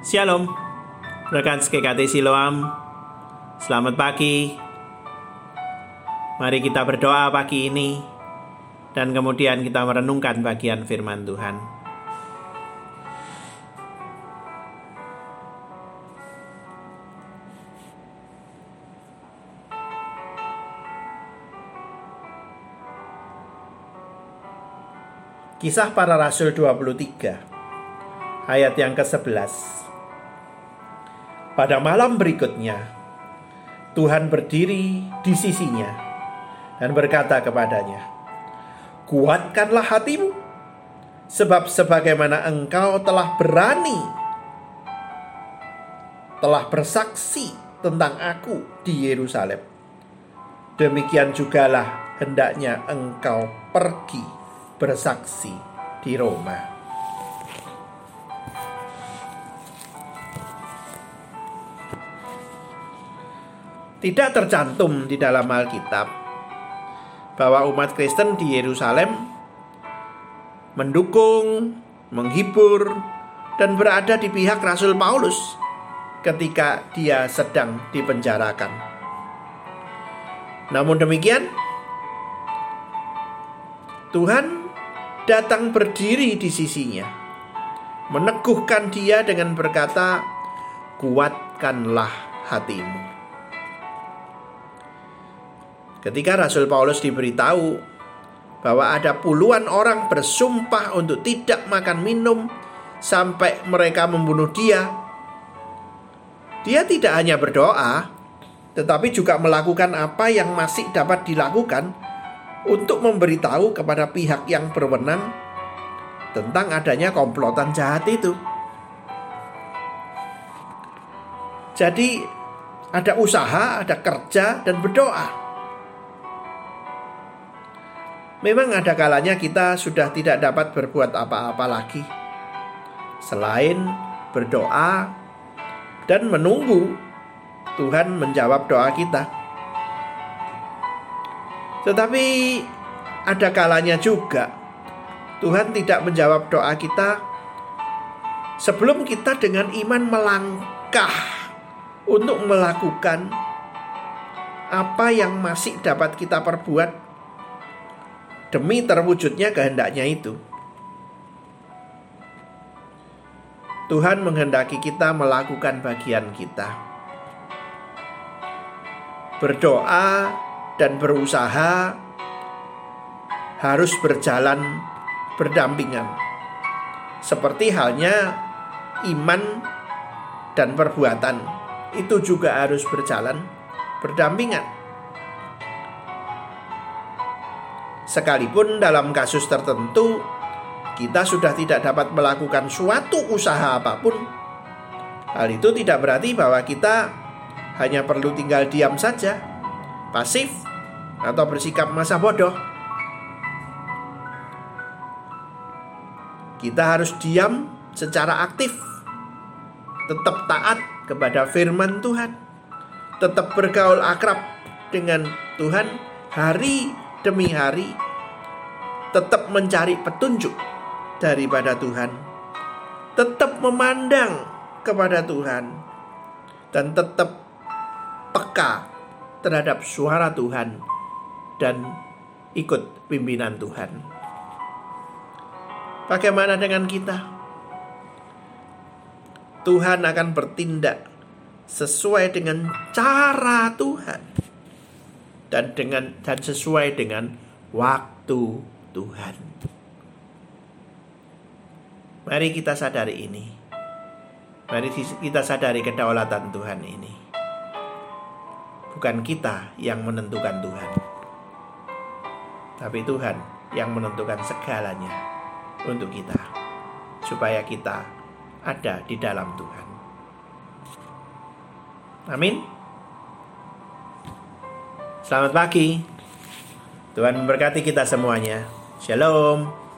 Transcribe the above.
Shalom, rekan SKKT Siloam. Selamat pagi. Mari kita berdoa pagi ini dan kemudian kita merenungkan bagian firman Tuhan. Kisah para Rasul 23 ayat yang ke-11 Pada malam berikutnya Tuhan berdiri di sisinya dan berkata kepadanya Kuatkanlah hatimu sebab sebagaimana engkau telah berani telah bersaksi tentang aku di Yerusalem. Demikian jugalah hendaknya engkau pergi bersaksi di Roma. Tidak tercantum di dalam Alkitab bahwa umat Kristen di Yerusalem mendukung, menghibur, dan berada di pihak Rasul Paulus ketika dia sedang dipenjarakan. Namun demikian, Tuhan datang berdiri di sisinya, meneguhkan dia dengan berkata, "Kuatkanlah hatimu." Ketika Rasul Paulus diberitahu bahwa ada puluhan orang bersumpah untuk tidak makan minum sampai mereka membunuh dia, dia tidak hanya berdoa, tetapi juga melakukan apa yang masih dapat dilakukan untuk memberitahu kepada pihak yang berwenang tentang adanya komplotan jahat itu. Jadi ada usaha, ada kerja dan berdoa. Memang ada kalanya kita sudah tidak dapat berbuat apa-apa lagi selain berdoa dan menunggu Tuhan menjawab doa kita. Tetapi ada kalanya juga Tuhan tidak menjawab doa kita sebelum kita dengan iman melangkah untuk melakukan apa yang masih dapat kita perbuat demi terwujudnya kehendaknya itu. Tuhan menghendaki kita melakukan bagian kita. Berdoa dan berusaha harus berjalan berdampingan. Seperti halnya iman dan perbuatan itu juga harus berjalan berdampingan. Sekalipun dalam kasus tertentu kita sudah tidak dapat melakukan suatu usaha apa pun, hal itu tidak berarti bahwa kita hanya perlu tinggal diam saja, pasif, atau bersikap masa bodoh. Kita harus diam secara aktif, tetap taat kepada firman Tuhan, tetap bergaul akrab dengan Tuhan hari demi hari, tetap mencari petunjuk daripada Tuhan, tetap memandang kepada Tuhan, dan tetap peka terhadap suara Tuhan dan ikut pimpinan Tuhan. Bagaimana dengan kita? Tuhan akan bertindak sesuai dengan cara Tuhan dan dengan dan sesuai dengan waktu Tuhan. Mari kita sadari ini. Mari kita sadari kedaulatan Tuhan ini. Bukan kita yang menentukan Tuhan tapi Tuhan yang menentukan segalanya untuk kita, supaya kita ada di dalam Tuhan. Amin. Selamat pagi. Tuhan memberkati kita semuanya. Shalom.